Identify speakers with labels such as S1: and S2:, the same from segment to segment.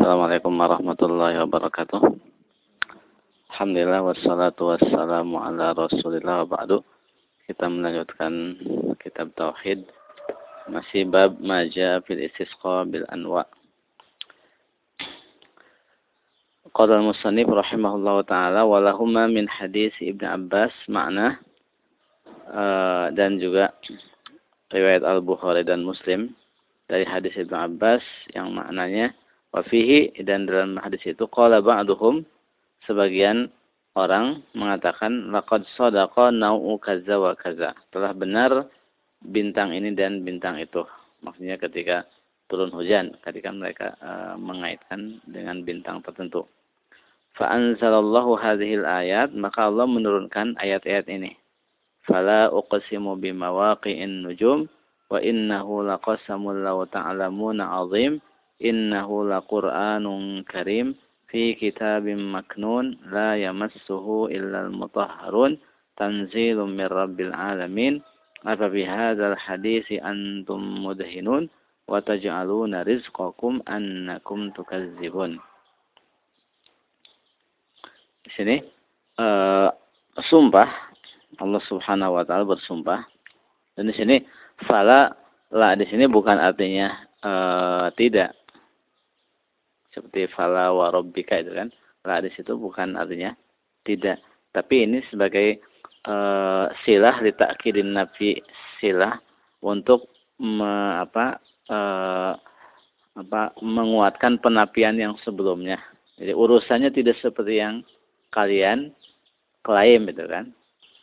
S1: Assalamualaikum warahmatullahi wabarakatuh. Alhamdulillah wassalatu wassalamu ala Rasulillah wa ba'du. Kita melanjutkan kitab tauhid masih bab maja fil istisqa bil anwa. Qala al-musannif rahimahullah taala walahuma min hadis Ibnu Abbas makna uh, dan juga riwayat Al-Bukhari dan Muslim dari hadis Ibnu Abbas yang maknanya wafihi dan dalam hadis itu qala ba'duhum sebagian orang mengatakan laqad sadaqa nau'u kaza wa kaza. Telah benar bintang ini dan bintang itu. Maksudnya ketika turun hujan, ketika mereka uh, mengaitkan dengan bintang tertentu. Fa anzalallahu hadhil ayat, maka Allah menurunkan ayat-ayat ini. Fala uqsimu bimawaqi'in nujum wa innahu laqasamul law ta'lamuna 'azim innahu laqur'anun karim fi kitabim maknun la yamassuhu illal mutahharun tanzilun min rabbil alamin afa bihadzal hadisi antum mudhinun wa taj'aluna rizqakum annakum tukazzibun di sini uh, sumpah. Allah Subhanahu wa taala bersumpah. Dan di sini fala la di sini bukan artinya uh, tidak seperti fala wa rabbika itu kan. La di situ bukan artinya tidak. Tapi ini sebagai uh, silah li ta'kidin nafi silah untuk me, apa uh, apa menguatkan penapian yang sebelumnya. Jadi urusannya tidak seperti yang kalian klaim itu kan.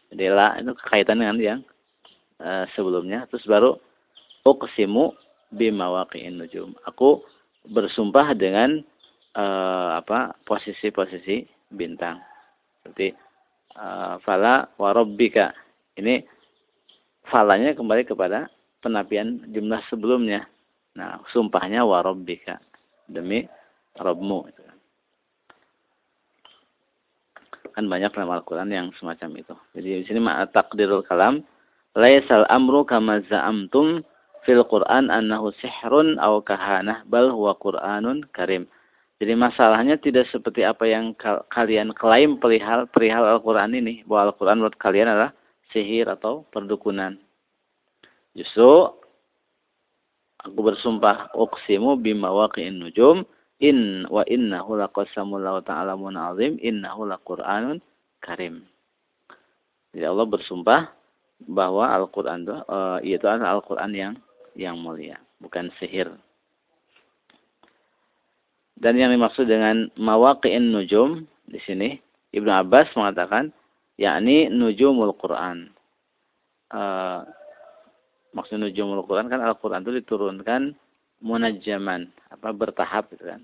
S1: Jadi la itu kaitan dengan yang uh, sebelumnya. Terus baru uqsimu bimawaqi'in nujum. Aku bersumpah dengan uh, apa posisi-posisi bintang. Seperti uh, fala warabbika. Ini falanya kembali kepada penapian jumlah sebelumnya. Nah, sumpahnya warabbika demi itu kan. Banyak dalam Al-Qur'an yang semacam itu. Jadi di sini takdirul kalam laisal amru kama za'amtum fil Qur'an annahu sihrun aw kahanah bal huwa Qur'anun karim. Jadi masalahnya tidak seperti apa yang kalian klaim perihal perihal Al-Qur'an ini, bahwa Al-Qur'an menurut kalian adalah sihir atau perdukunan. Justru aku bersumpah uqsimu bimawaqi'in nujum in wa innahu laqasamul law ta'lamun azim innahu laqur'anun karim. Jadi Allah bersumpah bahwa Al-Quran itu, uh, itu adalah Al-Quran yang yang mulia, bukan sihir. Dan yang dimaksud dengan mawaqi'in nujum di sini Ibnu Abbas mengatakan yakni nujumul Quran. Uh, maksud nujumul Quran kan Al-Quran itu diturunkan munajjaman, apa bertahap gitu kan.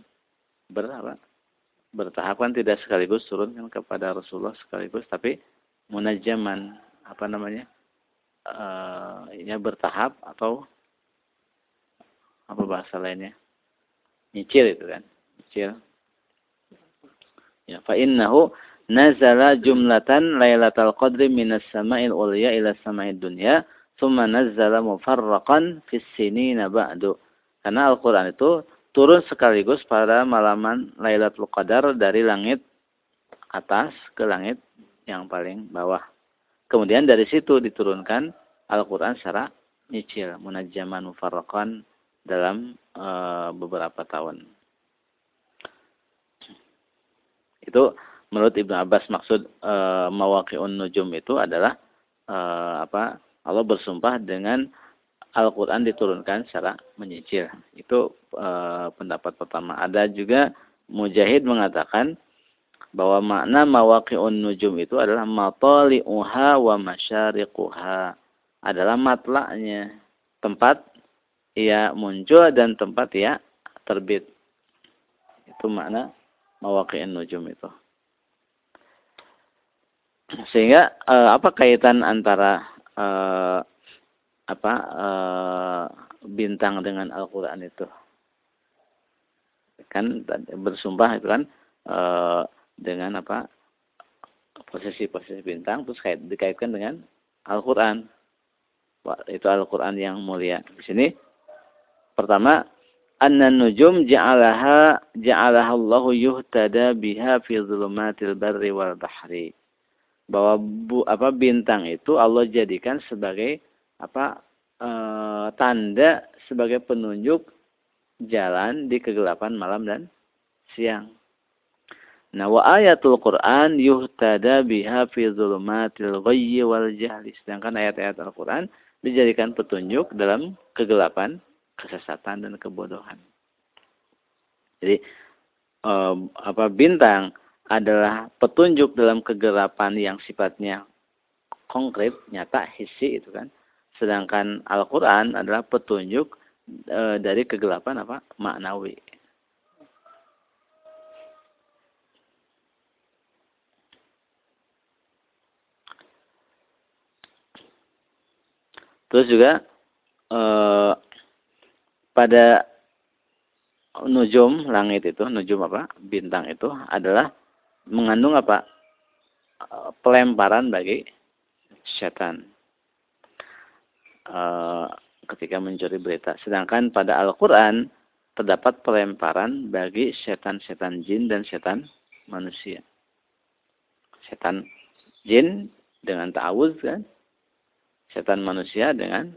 S1: Ber, bertahap kan tidak sekaligus turun kan kepada Rasulullah sekaligus tapi munajjaman apa namanya uh, ya bertahap atau apa bahasa lainnya? Nyicil itu kan? Nyicil. Ya fa innahu nazala jumlatan lailatul qadri minas sama'il ulya ila sama'id dunya thumma nazzala mufarraqan fis sinina ba'du. Karena Al-Qur'an itu turun sekaligus pada malaman Lailatul Qadar dari langit atas ke langit yang paling bawah. Kemudian dari situ diturunkan Al-Quran secara nyicil, munajjaman mufarraqan dalam e, beberapa tahun. Itu menurut Ibnu Abbas maksud e, mawaqi'un nujum itu adalah e, apa? Allah bersumpah dengan Al-Quran diturunkan secara menyicil. Itu e, pendapat pertama. Ada juga Mujahid mengatakan bahwa makna mawaqi'un nujum itu adalah matali'uha wa masyariquha adalah matlaknya tempat ia muncul dan tempat ia terbit itu makna mawaqi'un nujum itu sehingga eh, apa kaitan antara eh, apa eh, bintang dengan Al-Qur'an itu kan bersumpah itu kan eh, dengan apa posisi-posisi bintang terus kait, dikaitkan dengan Al-Qur'an. Itu Al-Qur'an yang mulia. Di sini pertama anna nujum ja'alaha ja'alaha Allah yuhtada biha fi dhulumatil barri wal bahri. Bahwa bu, apa bintang itu Allah jadikan sebagai apa e, tanda sebagai penunjuk jalan di kegelapan malam dan siang. Nah, wa ayatul Quran yuhtada biha fi dhulumatil ghayyi wal jahli. Sedangkan ayat-ayat Al-Quran dijadikan petunjuk dalam kegelapan kesesatan dan kebodohan. Jadi um, apa bintang adalah petunjuk dalam kegelapan yang sifatnya konkret, nyata, hisi itu kan. Sedangkan Al-Qur'an adalah petunjuk e, dari kegelapan apa? maknawi. Terus juga eh, pada nujum langit itu, nujum apa? Bintang itu adalah mengandung apa? Pelemparan bagi setan. Uh, ketika mencuri berita. Sedangkan pada Al-Quran terdapat pelemparan bagi setan-setan jin dan setan manusia. Setan jin dengan ta'awuz kan. Setan manusia dengan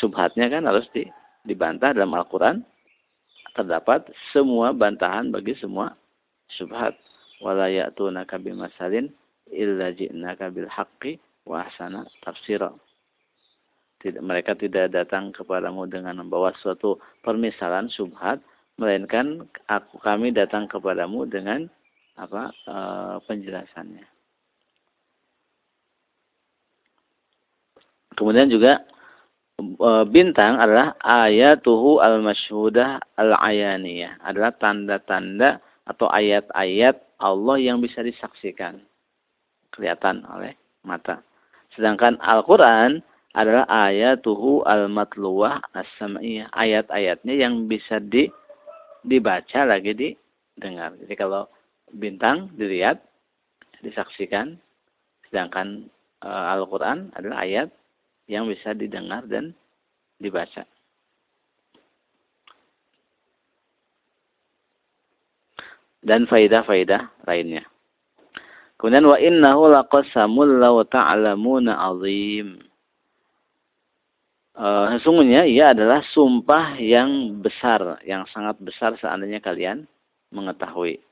S1: subhatnya kan harus di, dibantah dalam Al-Quran terdapat semua bantahan bagi semua subhat. Wala ya'tunaka bimasalin illa ji'naka wa tidak mereka tidak datang kepadamu dengan membawa suatu permisalan subhat melainkan aku kami datang kepadamu dengan apa e, penjelasannya. Kemudian juga bintang adalah ayatuhu al-masyhudah al-ayaniyah. Adalah tanda-tanda atau ayat-ayat Allah yang bisa disaksikan. Kelihatan oleh mata. Sedangkan Al-Quran adalah ayatuhu al-matluwah as-sam'iyah. Ayat-ayatnya yang bisa di, dibaca lagi didengar. Jadi kalau bintang dilihat, disaksikan. Sedangkan e, Al-Quran adalah ayat yang bisa didengar dan dibaca. Dan faidah-faidah lainnya. Kemudian wa innahu laqasamul law ta'lamuna azim. Uh, sesungguhnya ia adalah sumpah yang besar, yang sangat besar seandainya kalian mengetahui.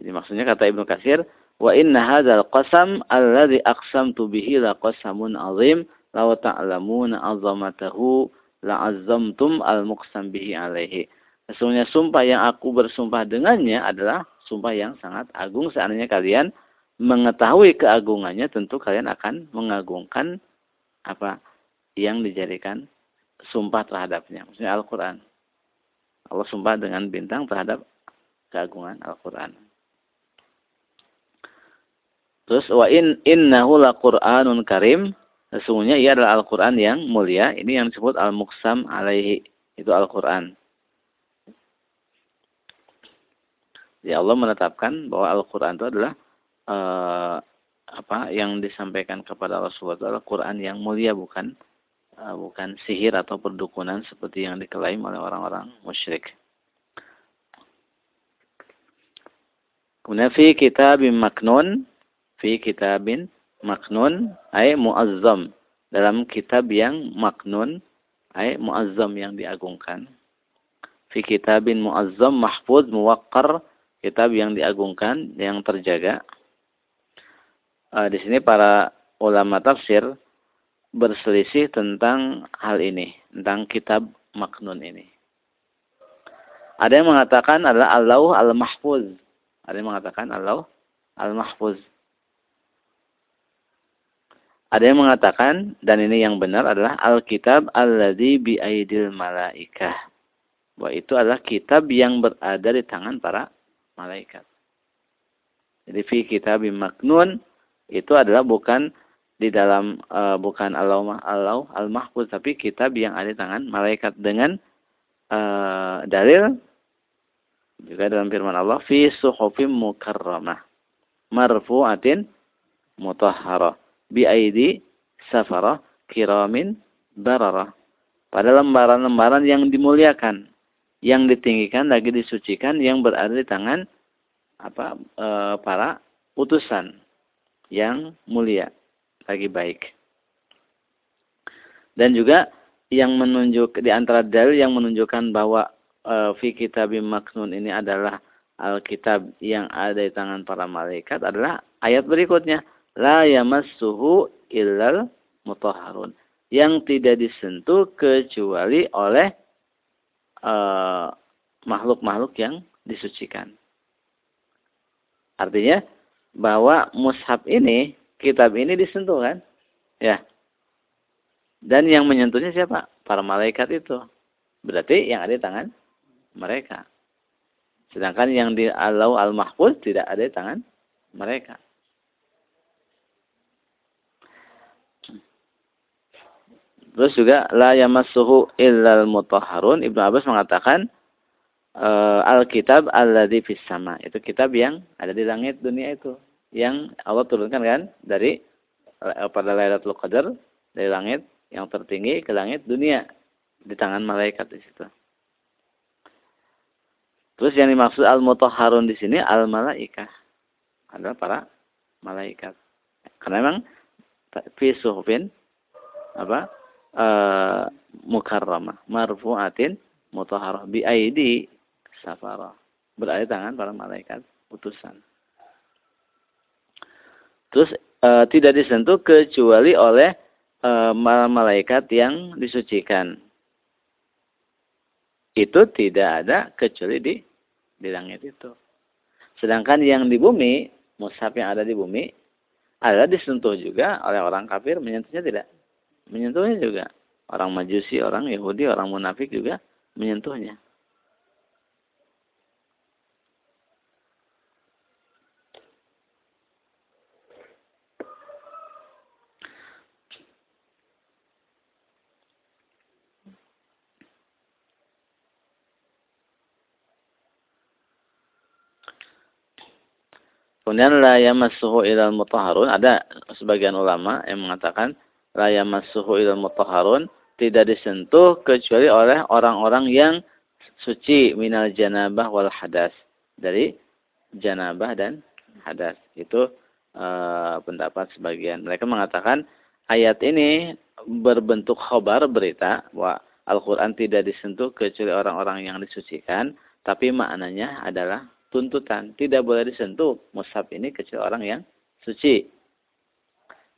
S1: Jadi maksudnya kata Ibnu Katsir, Wa inna hadzal qasam alladhi aqsamtu bihi laqasamun azim law ta'lamuna azamatahu la'azzamtum al-muqsam bihi alaihi. Sesungguhnya sumpah yang aku bersumpah dengannya adalah sumpah yang sangat agung. Seandainya kalian mengetahui keagungannya, tentu kalian akan mengagungkan apa yang dijadikan sumpah terhadapnya. Maksudnya Al-Quran. Allah sumpah dengan bintang terhadap keagungan Al-Quran. Terus wa in innahu laqur'anun karim. Sesungguhnya ia adalah Al-Qur'an yang mulia. Ini yang disebut al-muqsam alaihi. Itu Al-Qur'an. Ya Allah menetapkan bahwa Al-Qur'an itu adalah uh, apa yang disampaikan kepada Rasulullah itu adalah Quran yang mulia bukan uh, bukan sihir atau perdukunan seperti yang diklaim oleh orang-orang musyrik. Kemudian fi kitab maknun fi kitabin maknun ay muazzam dalam kitab yang maknun ay muazzam yang diagungkan. Fi kitabin muazzam mahfuz muwaqqar kitab yang diagungkan yang terjaga. Uh, di sini para ulama tafsir berselisih tentang hal ini tentang kitab maknun ini. Ada yang mengatakan adalah Allah al-mahfuz. Ada yang mengatakan Allah al-mahfuz ada yang mengatakan dan ini yang benar adalah Alkitab alladzi biaidil malaikah. Bahwa itu adalah kitab yang berada di tangan para malaikat. Jadi fi kitab maknun itu adalah bukan di dalam uh, bukan Allah Allah al-mahfuz tapi kitab yang ada di tangan malaikat dengan uh, dalil juga dalam firman Allah fi suhufim mukarramah marfu'atin mutahharah biaidi safarah kiramin bararah. pada lembaran-lembaran yang dimuliakan, yang ditinggikan lagi disucikan yang berada di tangan apa e, para utusan yang mulia lagi baik. Dan juga yang menunjuk di antara dalil yang menunjukkan bahwa e, fi kitab maknun ini adalah Alkitab yang ada di tangan para malaikat adalah ayat berikutnya la yamassuhu illal mutahharun yang tidak disentuh kecuali oleh eh, makhluk-makhluk uh, yang disucikan. Artinya bahwa mushaf ini, kitab ini disentuh kan? Ya. Dan yang menyentuhnya siapa? Para malaikat itu. Berarti yang ada di tangan mereka. Sedangkan yang di Alau Al-Mahfuz tidak ada di tangan mereka. Terus juga la yamassuhu illal mutahharun. Ibnu Abbas mengatakan e, Alkitab alladzi fis sama. Itu kitab yang ada di langit dunia itu. Yang Allah turunkan kan dari eh, pada Lailatul Qadar dari langit yang tertinggi ke langit dunia di tangan malaikat di situ. Terus yang dimaksud al-mutahharun di sini al-malaikah. Adalah para malaikat. Karena memang fi suhufin apa? Uh, mukarramah marfu'atin mutahharah bi aidi safara berada tangan para malaikat utusan. Terus uh, tidak disentuh kecuali oleh uh, malaikat yang disucikan. Itu tidak ada kecuali di di langit itu. Sedangkan yang di bumi mushaf yang ada di bumi adalah disentuh juga oleh orang kafir menyentuhnya tidak menyentuhnya juga. Orang Majusi, orang Yahudi, orang munafik juga menyentuhnya. Kemudian la yamassuhu ilal mutahharun ada sebagian ulama yang mengatakan la masuhu ilal mutahharun tidak disentuh kecuali oleh orang-orang yang suci minal janabah wal hadas. Dari janabah dan hadas. Itu uh, pendapat sebagian. Mereka mengatakan ayat ini berbentuk khobar berita bahwa Al-Quran tidak disentuh kecuali orang-orang yang disucikan tapi maknanya adalah tuntutan. Tidak boleh disentuh mushaf ini kecuali orang yang suci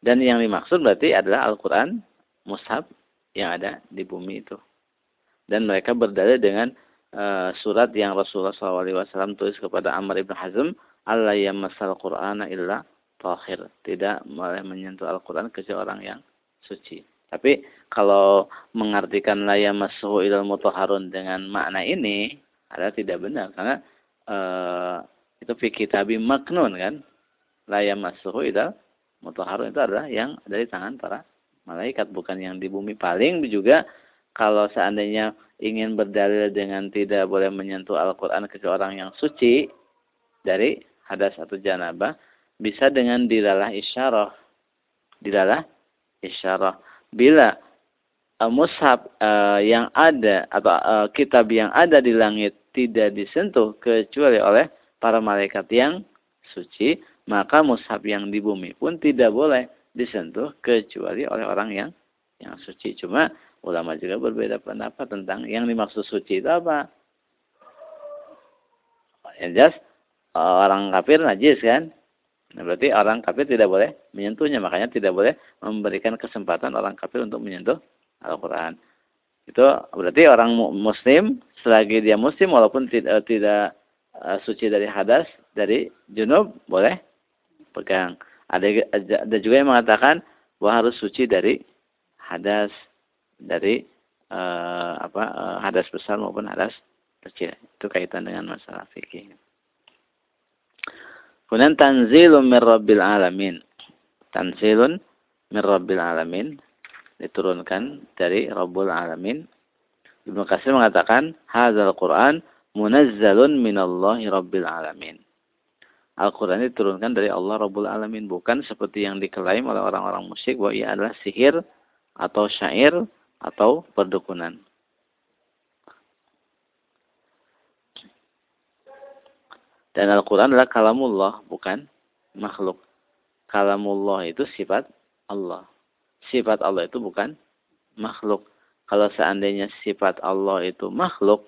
S1: dan yang dimaksud berarti adalah Al-Quran, mushaf yang ada di bumi itu. Dan mereka berdalil dengan uh, surat yang Rasulullah SAW tulis kepada Amr ibn Hazm, Allah yang masal Qur'ana illa tahir. Tidak boleh menyentuh Al-Quran kecuali orang yang suci. Tapi kalau mengartikan la yamassuhu ilal mutahharun dengan makna ini adalah tidak benar karena uh, itu fi kitabi maknun kan la yamassuhu ilal mutahharun itu adalah yang dari tangan para malaikat bukan yang di bumi. Paling juga kalau seandainya ingin berdalil dengan tidak boleh menyentuh Al-Quran kecuali orang yang suci dari hadas atau janabah bisa dengan dilalah isyarah. Dilalah isyarah. Bila uh, mushaf uh, yang ada atau uh, kitab yang ada di langit tidak disentuh kecuali oleh para malaikat yang suci maka mushaf yang di bumi pun tidak boleh disentuh kecuali oleh orang yang yang suci. Cuma ulama juga berbeda pendapat tentang yang dimaksud suci itu apa. Yang jelas orang kafir najis kan. Nah, berarti orang kafir tidak boleh menyentuhnya. Makanya tidak boleh memberikan kesempatan orang kafir untuk menyentuh Al-Quran. Itu berarti orang muslim selagi dia muslim walaupun tidak, tidak uh, suci dari hadas, dari junub boleh pegang. Ada ada juga yang mengatakan bahwa harus suci dari hadas dari uh, apa uh, hadas besar maupun hadas kecil. Itu kaitan dengan masalah fikih. Kemudian tanzilun min rabbil alamin. Tanzilun min rabbil alamin diturunkan dari Rabbul Alamin. Ibnu Katsir mengatakan, "Hadzal Qur'an munazzalun minallahi rabbil alamin." Al-Quran diturunkan dari Allah Rabbul Alamin. Bukan seperti yang diklaim oleh orang-orang musyrik bahwa ia adalah sihir atau syair atau perdukunan. Dan Al-Quran adalah kalamullah, bukan makhluk. Kalamullah itu sifat Allah. Sifat Allah itu bukan makhluk. Kalau seandainya sifat Allah itu makhluk,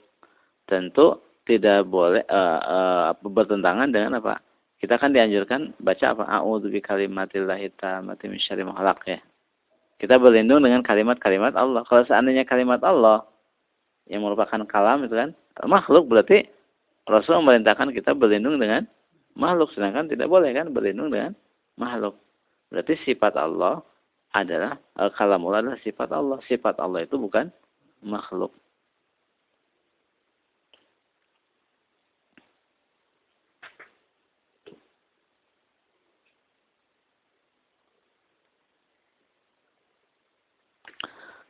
S1: tentu tidak boleh uh, uh, bertentangan dengan apa? Kita kan dianjurkan baca apa? A'udzu bi kalimatillahi tammati min syarri ya. Kita berlindung dengan kalimat-kalimat Allah. Kalau seandainya kalimat Allah yang merupakan kalam itu kan makhluk berarti Rasul memerintahkan kita berlindung dengan makhluk sedangkan tidak boleh kan berlindung dengan makhluk. Berarti sifat Allah adalah uh, kalamullah adalah sifat Allah. Sifat Allah itu bukan makhluk.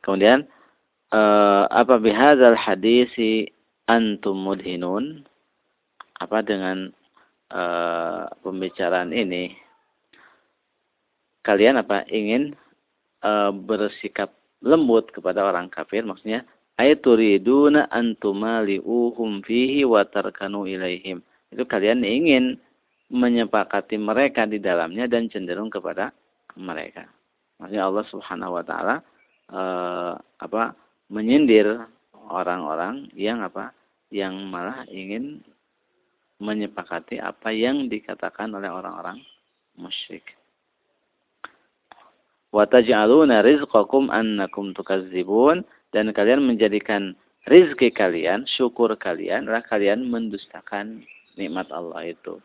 S1: Kemudian uh, apa bihadzal hadisi antum mudhinun? Apa dengan uh, pembicaraan ini? Kalian apa ingin uh, bersikap lembut kepada orang kafir? Maksudnya ayaturiduna antumaliuhum fihi wa tarkanu ilaihim. Itu kalian ingin menyepakati mereka di dalamnya dan cenderung kepada mereka. Maksudnya Allah Subhanahu wa taala eh, apa menyindir orang-orang yang apa yang malah ingin menyepakati apa yang dikatakan oleh orang-orang musyrik. Wa taj'aluna rizqakum annakum tukazzibun dan kalian menjadikan rizki kalian, syukur kalian adalah kalian mendustakan nikmat Allah itu.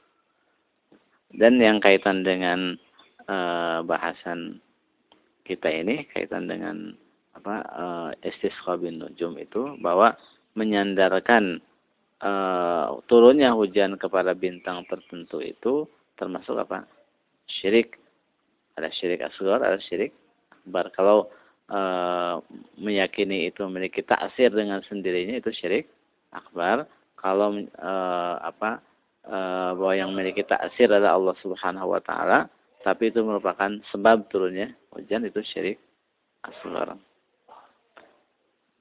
S1: Dan yang kaitan dengan uh, bahasan kita ini kaitan dengan apa uh, istisqa bin nujum itu bahwa menyandarkan uh, turunnya hujan kepada bintang tertentu itu termasuk apa? Syirik. Ada syirik asghar ada syirik akbar. Kalau uh, meyakini itu memiliki taksir dengan sendirinya itu syirik akbar. Kalau uh, apa uh, bahwa yang memiliki taksir adalah Allah Subhanahu wa taala tapi itu merupakan sebab turunnya hujan itu syirik asghar.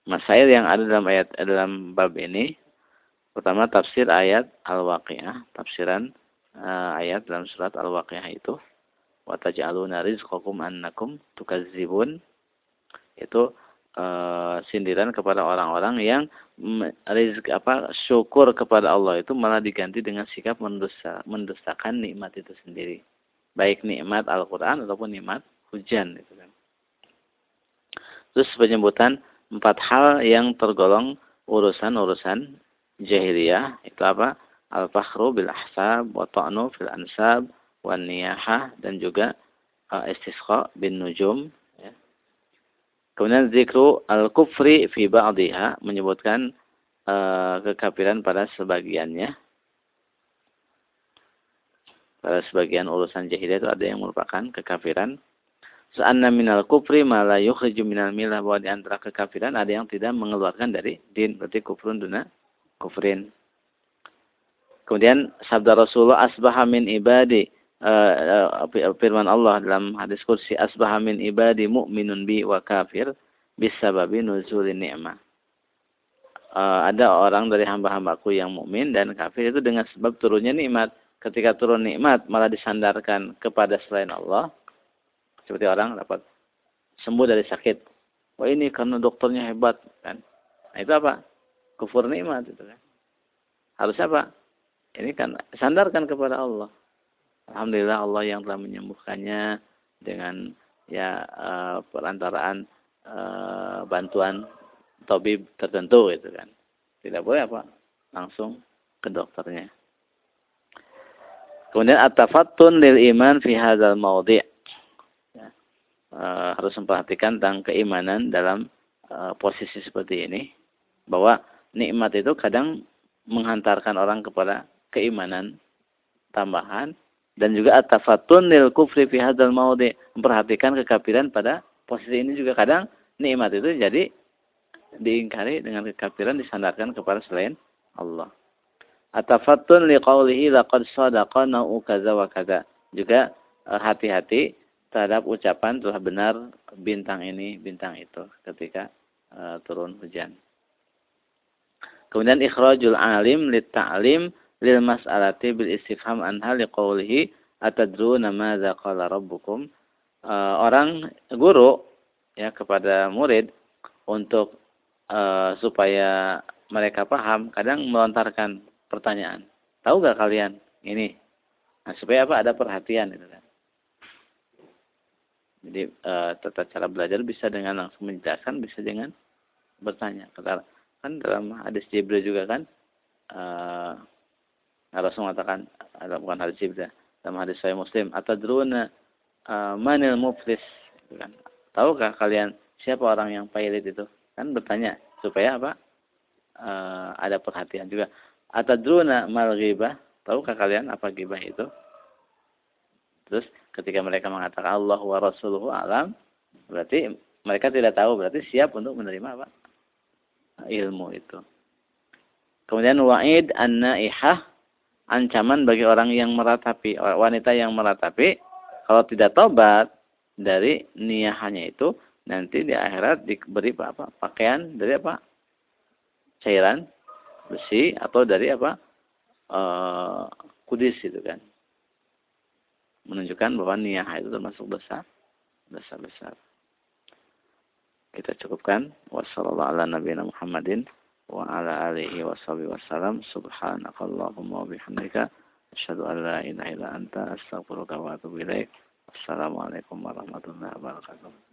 S1: Masail yang ada dalam ayat dalam bab ini pertama tafsir ayat Al-Waqiah, tafsiran uh, ayat dalam surat Al-Waqiah itu wa taj'aluna rizqakum annakum tukazzibun itu uh, sindiran kepada orang-orang yang rizq apa syukur kepada Allah itu malah diganti dengan sikap mendusta, mendustakan nikmat itu sendiri baik nikmat Al-Quran ataupun nikmat hujan itu kan. Terus penyebutan empat hal yang tergolong urusan-urusan jahiliyah itu apa? Al-fakhru bil ahsab wa ta'nu fil ansab wa niyahah dan juga uh, istisqa bin nujum ya. Kemudian zikru al-kufri fi ba'diha menyebutkan uh, kekafiran pada sebagiannya pada sebagian urusan jahiliyah itu ada yang merupakan kekafiran. Seanna minal kufri mala yukhriju minal milah bahwa di antara kekafiran ada yang tidak mengeluarkan dari din berarti kufrun duna kufrin. Kemudian sabda Rasulullah asbaha min ibadi uh, uh, firman Allah dalam hadis kursi asbaha min ibadi mu'minun bi wa kafir bisababi nuzulin ni'mah. Uh, ada orang dari hamba-hambaku yang mukmin dan kafir itu dengan sebab turunnya nikmat ketika turun nikmat malah disandarkan kepada selain Allah. Seperti orang dapat sembuh dari sakit. Wah ini karena dokternya hebat kan? Nah, itu apa? Kufur nikmat itu kan? Harusnya apa? Ini kan sandarkan kepada Allah. Alhamdulillah Allah yang telah menyembuhkannya dengan ya uh, perantaraan uh, bantuan tabib tertentu itu kan? Tidak boleh apa? Langsung ke dokternya Kemudian at-tafattun lil iman fi hadzal mawdi'. Ya. Uh, harus memperhatikan tentang keimanan dalam uh, posisi seperti ini bahwa nikmat itu kadang menghantarkan orang kepada keimanan tambahan dan juga at-tafattun lil kufri fi hadzal mawdi' memperhatikan kekafiran pada posisi ini juga kadang nikmat itu jadi diingkari dengan kekafiran disandarkan kepada selain Allah. Atafattun liqaulihi laqad sadaqa na'u kaza wa kaza. Juga eh, hati-hati terhadap ucapan telah benar bintang ini, bintang itu ketika uh, turun hujan. Kemudian ikhrajul alim lit ta'lim lil mas'alati bil istifham anha liqaulihi atadruna madza qala rabbukum. Uh, orang guru ya kepada murid untuk uh, supaya mereka paham kadang melontarkan pertanyaan. Tahu gak kalian ini? Nah, supaya apa? Ada perhatian itu kan. Jadi e, tata cara belajar bisa dengan langsung menjelaskan, bisa dengan bertanya. Kan dalam hadis Jibril juga kan e, Rasul mengatakan ada bukan hadis Jibril, dalam hadis saya Muslim, atadruna e, manil muflis gitu kan. Tahukah kalian siapa orang yang pailit itu? Kan bertanya supaya apa? E, ada perhatian juga. Atadruna mal ghibah? Tahukah kalian apa ghibah itu? Terus ketika mereka mengatakan Allah wa Rasuluhu alam, berarti mereka tidak tahu, berarti siap untuk menerima apa? Ilmu itu. Kemudian wa'id an-naihah, ancaman bagi orang yang meratapi, wanita yang meratapi, kalau tidak tobat dari niyahannya itu, nanti di akhirat diberi apa? Pakaian dari apa? Cairan besi atau dari apa? Uh, kudis itu kan menunjukkan bahwa niat itu termasuk dosa dosa besar. Kita cukupkan. Wassalamualaikum Muhammadin wa ala alihi wasallam. Subhanakallahumma wa bihamdika anta astaghfiruka wa atubu warahmatullahi wabarakatuh.